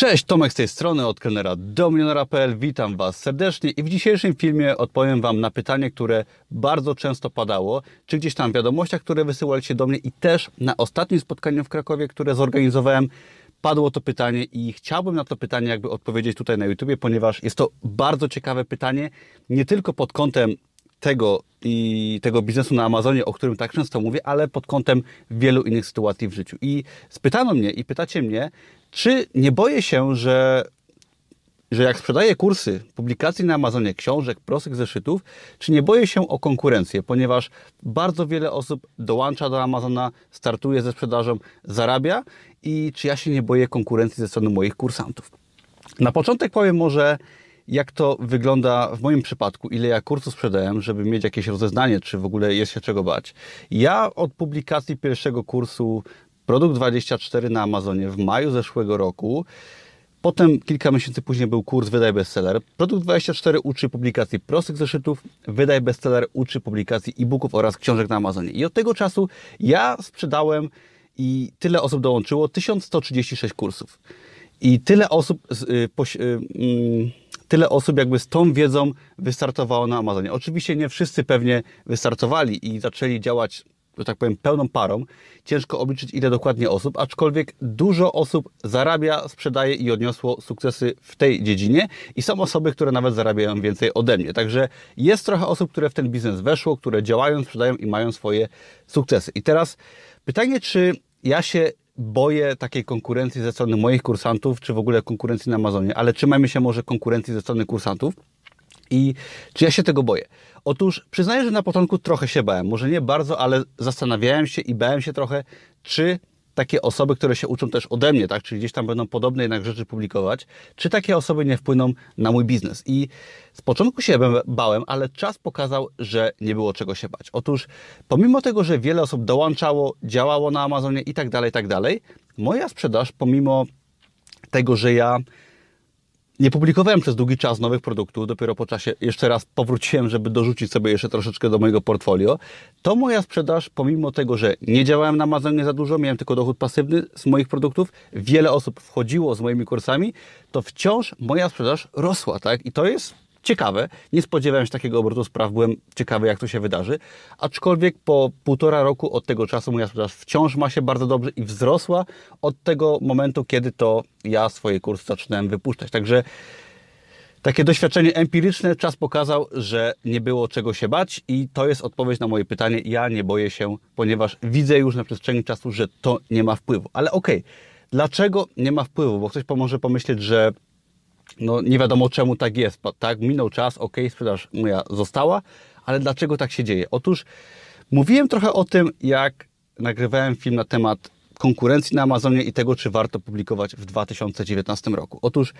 Cześć, Tomek z tej strony, od kelnera do milionera.pl. Witam Was serdecznie i w dzisiejszym filmie odpowiem Wam na pytanie, które bardzo często padało, czy gdzieś tam w wiadomościach, które wysyłaliście do mnie i też na ostatnim spotkaniu w Krakowie, które zorganizowałem, padło to pytanie i chciałbym na to pytanie jakby odpowiedzieć tutaj na YouTubie, ponieważ jest to bardzo ciekawe pytanie, nie tylko pod kątem tego i tego biznesu na Amazonie, o którym tak często mówię, ale pod kątem wielu innych sytuacji w życiu. I spytano mnie i pytacie mnie, czy nie boję się, że, że jak sprzedaję kursy, publikacji na Amazonie, książek, prostych zeszytów, czy nie boję się o konkurencję, ponieważ bardzo wiele osób dołącza do Amazona, startuje ze sprzedażą, zarabia i czy ja się nie boję konkurencji ze strony moich kursantów. Na początek powiem może, jak to wygląda w moim przypadku, ile ja kursów sprzedałem, żeby mieć jakieś rozeznanie, czy w ogóle jest się czego bać. Ja od publikacji pierwszego kursu Produkt 24 na Amazonie w maju zeszłego roku. Potem kilka miesięcy później był kurs Wydaj Bestseller. Produkt 24 uczy publikacji prostych zeszytów, Wydaj Bestseller uczy publikacji e-booków oraz książek na Amazonie. I od tego czasu ja sprzedałem i tyle osób dołączyło, 1136 kursów. I tyle osób, y, y, mm, tyle osób jakby z tą wiedzą wystartowało na Amazonie. Oczywiście nie wszyscy pewnie wystartowali i zaczęli działać że tak powiem, pełną parą. Ciężko obliczyć, ile dokładnie osób, aczkolwiek dużo osób zarabia, sprzedaje i odniosło sukcesy w tej dziedzinie i są osoby, które nawet zarabiają więcej ode mnie. Także jest trochę osób, które w ten biznes weszło, które działają, sprzedają i mają swoje sukcesy. I teraz pytanie, czy ja się boję takiej konkurencji ze strony moich kursantów, czy w ogóle konkurencji na Amazonie, ale trzymajmy się może konkurencji ze strony kursantów. I czy ja się tego boję? Otóż przyznaję, że na początku trochę się bałem. Może nie bardzo, ale zastanawiałem się i bałem się trochę, czy takie osoby, które się uczą też ode mnie, tak, czyli gdzieś tam będą podobne jednak rzeczy publikować, czy takie osoby nie wpłyną na mój biznes. I z początku się bałem, ale czas pokazał, że nie było czego się bać. Otóż pomimo tego, że wiele osób dołączało, działało na Amazonie i tak dalej, tak dalej, moja sprzedaż, pomimo tego, że ja nie publikowałem przez długi czas nowych produktów, dopiero po czasie jeszcze raz powróciłem, żeby dorzucić sobie jeszcze troszeczkę do mojego portfolio. To moja sprzedaż, pomimo tego, że nie działałem na Amazonie za dużo, miałem tylko dochód pasywny z moich produktów, wiele osób wchodziło z moimi kursami, to wciąż moja sprzedaż rosła, tak? I to jest ciekawe. Nie spodziewałem się takiego obrotu spraw, byłem ciekawy, jak to się wydarzy. Aczkolwiek po półtora roku od tego czasu moja sprzedaż wciąż ma się bardzo dobrze i wzrosła od tego momentu, kiedy to ja swoje kursy zaczynałem wypuszczać. Także takie doświadczenie empiryczne czas pokazał, że nie było czego się bać i to jest odpowiedź na moje pytanie. Ja nie boję się, ponieważ widzę już na przestrzeni czasu, że to nie ma wpływu. Ale okej, okay, dlaczego nie ma wpływu? Bo ktoś może pomyśleć, że no nie wiadomo czemu tak jest, tak? Minął czas, ok, sprzedaż moja została, ale dlaczego tak się dzieje? Otóż mówiłem trochę o tym, jak nagrywałem film na temat konkurencji na Amazonie i tego, czy warto publikować w 2019 roku. Otóż,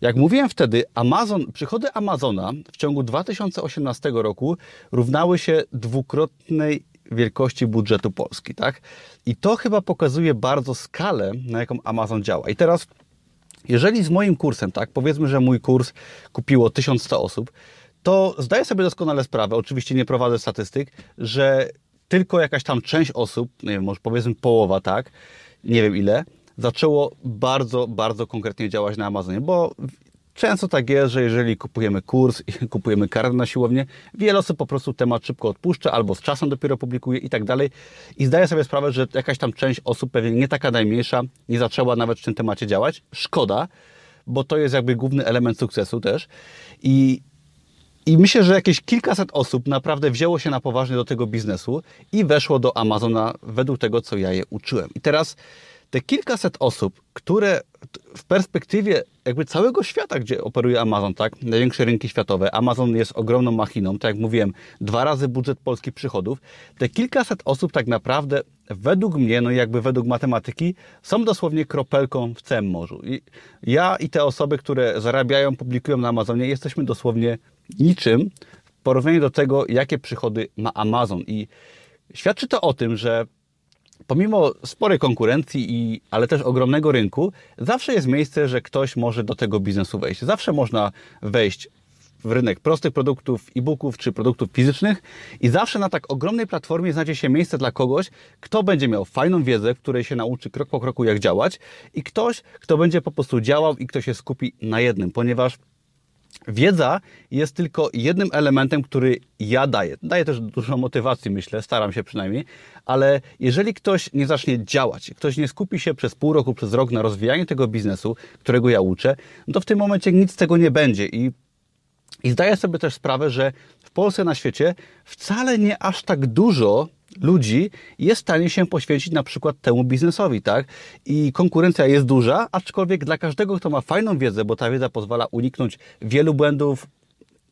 jak mówiłem wtedy, Amazon, przychody Amazona w ciągu 2018 roku równały się dwukrotnej wielkości budżetu Polski, tak? I to chyba pokazuje bardzo skalę, na jaką Amazon działa. I teraz jeżeli z moim kursem, tak, powiedzmy, że mój kurs kupiło 1100 osób, to zdaję sobie doskonale sprawę, oczywiście nie prowadzę statystyk, że tylko jakaś tam część osób, nie wiem, może powiedzmy połowa, tak, nie wiem ile, zaczęło bardzo, bardzo konkretnie działać na Amazonie, bo Często tak jest, że jeżeli kupujemy kurs i kupujemy kartę na siłownię, wiele osób po prostu temat szybko odpuszcza albo z czasem dopiero publikuje i tak dalej. I zdaję sobie sprawę, że jakaś tam część osób, pewnie nie taka najmniejsza, nie zaczęła nawet w tym temacie działać. Szkoda, bo to jest jakby główny element sukcesu też. I i myślę, że jakieś kilkaset osób naprawdę wzięło się na poważnie do tego biznesu i weszło do Amazona według tego, co ja je uczyłem. I teraz te kilkaset osób, które w perspektywie jakby całego świata, gdzie operuje Amazon, tak, największe rynki światowe, Amazon jest ogromną machiną, tak jak mówiłem, dwa razy budżet polskich przychodów, te kilkaset osób tak naprawdę według mnie, no jakby według matematyki, są dosłownie kropelką w całym morzu. I ja i te osoby, które zarabiają, publikują na Amazonie, jesteśmy dosłownie niczym w porównaniu do tego, jakie przychody ma Amazon. I świadczy to o tym, że pomimo sporej konkurencji, i, ale też ogromnego rynku, zawsze jest miejsce, że ktoś może do tego biznesu wejść. Zawsze można wejść w rynek prostych produktów, e-booków czy produktów fizycznych i zawsze na tak ogromnej platformie znajdzie się miejsce dla kogoś, kto będzie miał fajną wiedzę, której się nauczy krok po kroku jak działać i ktoś, kto będzie po prostu działał i kto się skupi na jednym, ponieważ Wiedza jest tylko jednym elementem, który ja daję. Daję też dużo motywacji, myślę, staram się przynajmniej, ale jeżeli ktoś nie zacznie działać, ktoś nie skupi się przez pół roku, przez rok na rozwijaniu tego biznesu, którego ja uczę, to w tym momencie nic z tego nie będzie. I, i zdaję sobie też sprawę, że w Polsce, na świecie wcale nie aż tak dużo ludzi jest w stanie się poświęcić na przykład temu biznesowi, tak? I konkurencja jest duża, aczkolwiek dla każdego, kto ma fajną wiedzę, bo ta wiedza pozwala uniknąć wielu błędów,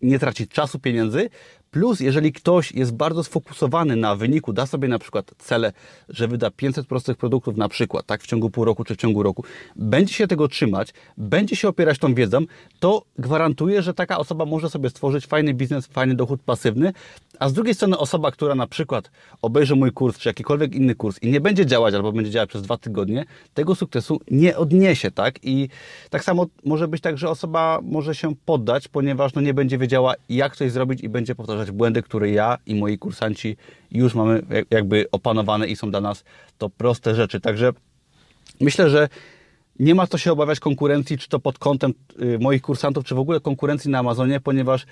nie tracić czasu, pieniędzy, Plus, jeżeli ktoś jest bardzo sfokusowany na wyniku, da sobie na przykład cele, że wyda 500 prostych produktów na przykład, tak, w ciągu pół roku czy w ciągu roku, będzie się tego trzymać, będzie się opierać tą wiedzą, to gwarantuje, że taka osoba może sobie stworzyć fajny biznes, fajny dochód pasywny, a z drugiej strony osoba, która na przykład obejrzy mój kurs, czy jakikolwiek inny kurs i nie będzie działać, albo będzie działać przez dwa tygodnie, tego sukcesu nie odniesie, tak? I tak samo może być tak, że osoba może się poddać, ponieważ no nie będzie wiedziała, jak coś zrobić i będzie powtarzać powtarzać błędy, które ja i moi kursanci już mamy jakby opanowane i są dla nas to proste rzeczy. Także myślę, że nie ma co się obawiać konkurencji, czy to pod kątem y, moich kursantów, czy w ogóle konkurencji na Amazonie, ponieważ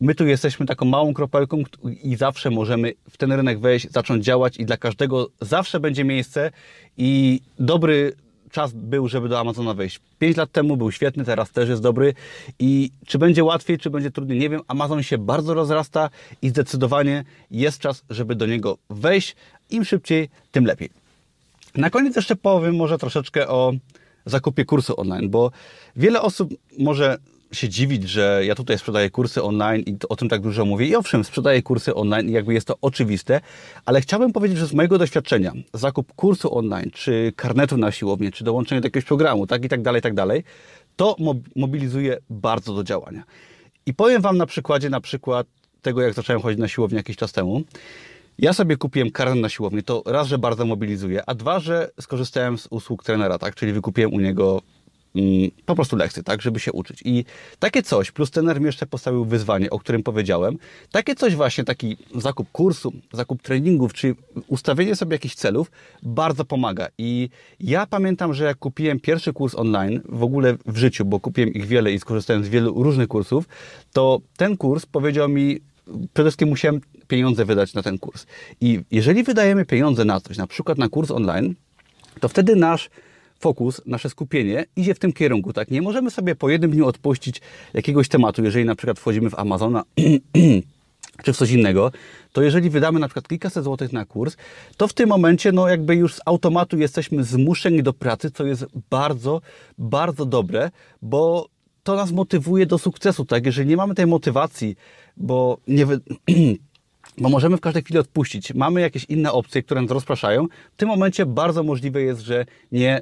my tu jesteśmy taką małą kropelką i zawsze możemy w ten rynek wejść, zacząć działać i dla każdego zawsze będzie miejsce i dobry czas był, żeby do Amazona wejść. 5 lat temu był świetny, teraz też jest dobry i czy będzie łatwiej, czy będzie trudniej, nie wiem. Amazon się bardzo rozrasta i zdecydowanie jest czas, żeby do niego wejść. Im szybciej, tym lepiej. Na koniec jeszcze powiem może troszeczkę o zakupie kursu online, bo wiele osób może się dziwić, że ja tutaj sprzedaję kursy online i o tym tak dużo mówię. I owszem, sprzedaję kursy online, jakby jest to oczywiste, ale chciałbym powiedzieć, że z mojego doświadczenia zakup kursu online, czy karnetu na siłownię, czy dołączenie do jakiegoś programu, tak i tak dalej, tak dalej, to mobilizuje bardzo do działania. I powiem Wam na przykładzie na przykład tego, jak zacząłem chodzić na siłownię jakiś czas temu. Ja sobie kupiłem karnet na siłownię, to raz, że bardzo mobilizuje, a dwa, że skorzystałem z usług trenera, tak, czyli wykupiłem u niego po prostu lekcje, tak, żeby się uczyć. I takie coś, plus trener mi jeszcze postawił wyzwanie, o którym powiedziałem, takie coś właśnie, taki zakup kursu, zakup treningów, czy ustawienie sobie jakichś celów, bardzo pomaga. I ja pamiętam, że jak kupiłem pierwszy kurs online, w ogóle w życiu, bo kupiłem ich wiele i skorzystałem z wielu różnych kursów, to ten kurs powiedział mi, przede wszystkim musiałem pieniądze wydać na ten kurs. I jeżeli wydajemy pieniądze na coś, na przykład na kurs online, to wtedy nasz fokus, nasze skupienie idzie w tym kierunku. Tak? Nie możemy sobie po jednym dniu odpuścić jakiegoś tematu, jeżeli na przykład wchodzimy w Amazona czy w coś innego, to jeżeli wydamy na przykład kilkaset złotych na kurs, to w tym momencie no jakby już z automatu jesteśmy zmuszeni do pracy, co jest bardzo, bardzo dobre, bo to nas motywuje do sukcesu, tak? Jeżeli nie mamy tej motywacji, bo nie wy... bo możemy w każdej chwili odpuścić. Mamy jakieś inne opcje, które nas rozpraszają. W tym momencie bardzo możliwe jest, że nie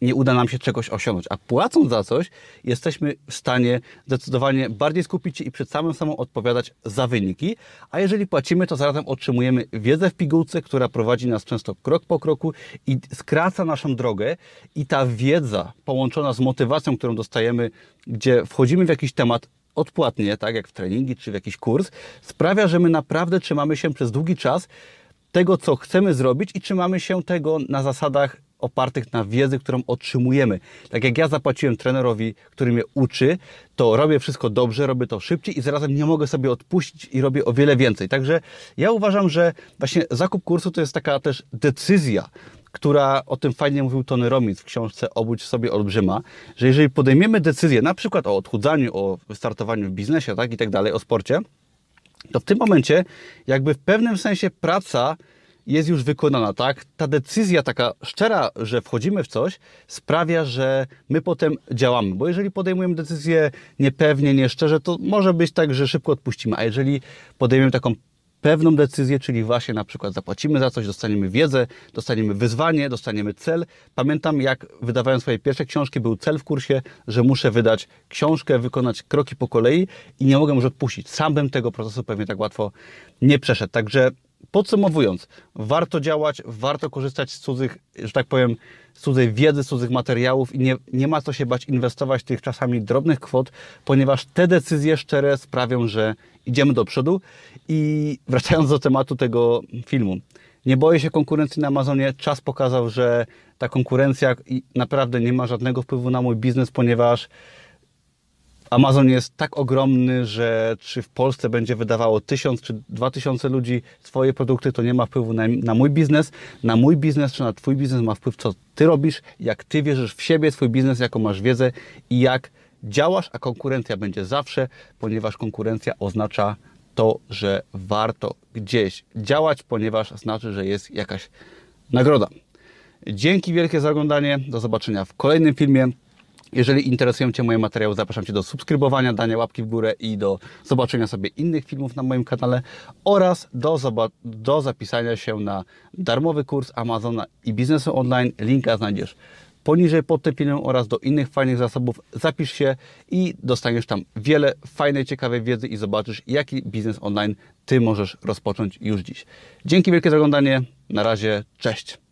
nie uda nam się czegoś osiągnąć. A płacąc za coś, jesteśmy w stanie zdecydowanie bardziej skupić się i przed samym sobą odpowiadać za wyniki. A jeżeli płacimy, to zarazem otrzymujemy wiedzę w pigułce, która prowadzi nas często krok po kroku i skraca naszą drogę. I ta wiedza połączona z motywacją, którą dostajemy, gdzie wchodzimy w jakiś temat, odpłatnie, tak jak w treningi czy w jakiś kurs, sprawia, że my naprawdę trzymamy się przez długi czas tego, co chcemy zrobić i trzymamy się tego na zasadach opartych na wiedzy, którą otrzymujemy. Tak jak ja zapłaciłem trenerowi, który mnie uczy, to robię wszystko dobrze, robię to szybciej i zarazem nie mogę sobie odpuścić i robię o wiele więcej. Także ja uważam, że właśnie zakup kursu to jest taka też decyzja, która o tym fajnie mówił Tony Romic w książce Obudź sobie olbrzyma, że jeżeli podejmiemy decyzję na przykład o odchudzaniu, o wystartowaniu w biznesie, tak i tak dalej, o sporcie, to w tym momencie jakby w pewnym sensie praca jest już wykonana, tak? Ta decyzja taka szczera, że wchodzimy w coś, sprawia, że my potem działamy. Bo jeżeli podejmujemy decyzję niepewnie, nieszczerze, to może być tak, że szybko odpuścimy. A jeżeli podejmiemy taką pewną decyzję, czyli właśnie na przykład zapłacimy za coś, dostaniemy wiedzę, dostaniemy wyzwanie, dostaniemy cel. Pamiętam, jak wydawałem swoje pierwsze książki, był cel w kursie, że muszę wydać książkę, wykonać kroki po kolei i nie mogę już odpuścić. Sam bym tego procesu pewnie tak łatwo nie przeszedł. Także Podsumowując, warto działać, warto korzystać z cudzych, że tak powiem, z cudzej wiedzy, z cudzych materiałów i nie, nie ma co się bać inwestować tych czasami drobnych kwot, ponieważ te decyzje szczere sprawią, że idziemy do przodu. I wracając do tematu tego filmu, nie boję się konkurencji na Amazonie. Czas pokazał, że ta konkurencja naprawdę nie ma żadnego wpływu na mój biznes, ponieważ Amazon jest tak ogromny, że czy w Polsce będzie wydawało tysiąc czy dwa tysiące ludzi swoje produkty, to nie ma wpływu na, na, mój biznes. Na mój biznes czy na Twój biznes ma wpływ, co Ty robisz, jak Ty wierzysz w siebie, Twój biznes, jaką masz wiedzę i jak działasz, a konkurencja będzie zawsze, ponieważ konkurencja oznacza to, że warto gdzieś działać, ponieważ znaczy, że jest jakaś nagroda. Dzięki wielkie za oglądanie. Do zobaczenia w kolejnym filmie. Jeżeli interesują Cię moje materiały, zapraszam Cię do subskrybowania, dania łapki w górę i do zobaczenia sobie innych filmów na moim kanale oraz do, do zapisania się na darmowy kurs Amazona i biznesu online. Linka znajdziesz poniżej pod tym filmem oraz do innych fajnych zasobów. Zapisz się i dostaniesz tam wiele fajnej, ciekawej wiedzy i zobaczysz, jaki biznes online Ty możesz rozpocząć już dziś. Dzięki wielkie za oglądanie. Na razie, cześć.